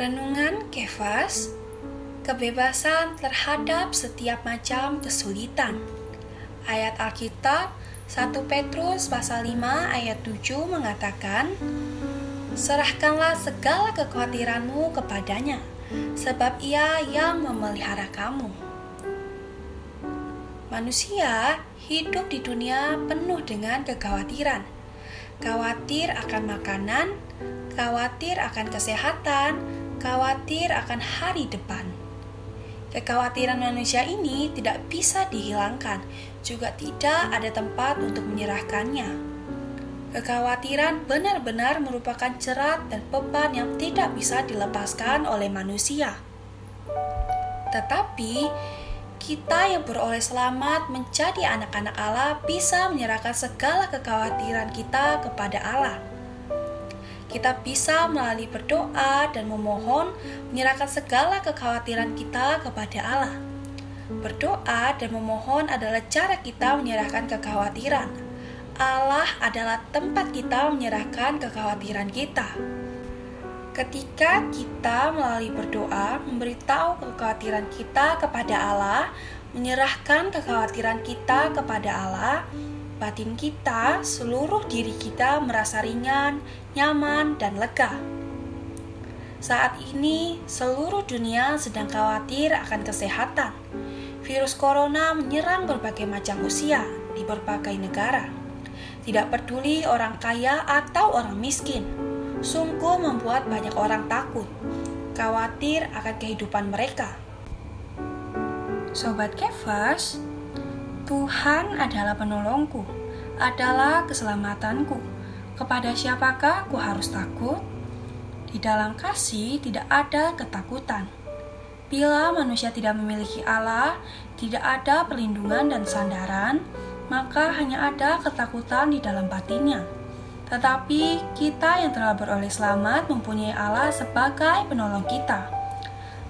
Renungan Kefas Kebebasan terhadap setiap macam kesulitan. Ayat Alkitab 1 Petrus pasal 5 ayat 7 mengatakan Serahkanlah segala kekhawatiranmu kepadanya Sebab ia yang memelihara kamu. Manusia hidup di dunia penuh dengan kekhawatiran. Khawatir akan makanan, khawatir akan kesehatan, khawatir akan hari depan. Kekhawatiran manusia ini tidak bisa dihilangkan, juga tidak ada tempat untuk menyerahkannya. Kekhawatiran benar-benar merupakan cerat dan beban yang tidak bisa dilepaskan oleh manusia. Tetapi, kita yang beroleh selamat menjadi anak-anak Allah bisa menyerahkan segala kekhawatiran kita kepada Allah kita bisa melalui berdoa dan memohon menyerahkan segala kekhawatiran kita kepada Allah. Berdoa dan memohon adalah cara kita menyerahkan kekhawatiran. Allah adalah tempat kita menyerahkan kekhawatiran kita. Ketika kita melalui berdoa memberitahu kekhawatiran kita kepada Allah, menyerahkan kekhawatiran kita kepada Allah, batin kita, seluruh diri kita merasa ringan, nyaman, dan lega. Saat ini, seluruh dunia sedang khawatir akan kesehatan. Virus corona menyerang berbagai macam usia di berbagai negara. Tidak peduli orang kaya atau orang miskin, sungguh membuat banyak orang takut, khawatir akan kehidupan mereka. Sobat Kefas, Tuhan adalah penolongku, adalah keselamatanku. Kepada siapakah ku harus takut? Di dalam kasih tidak ada ketakutan. Bila manusia tidak memiliki Allah, tidak ada perlindungan dan sandaran, maka hanya ada ketakutan di dalam batinnya. Tetapi kita yang telah beroleh selamat mempunyai Allah sebagai penolong kita.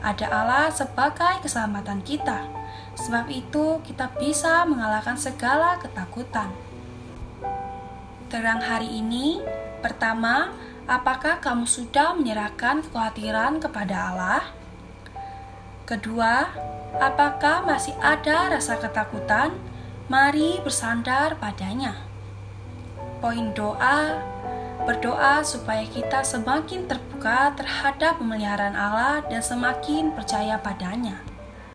Ada Allah sebagai keselamatan kita Sebab itu, kita bisa mengalahkan segala ketakutan. Terang hari ini, pertama, apakah kamu sudah menyerahkan kekhawatiran kepada Allah? Kedua, apakah masih ada rasa ketakutan? Mari bersandar padanya. Poin doa: berdoa supaya kita semakin terbuka terhadap pemeliharaan Allah dan semakin percaya padanya.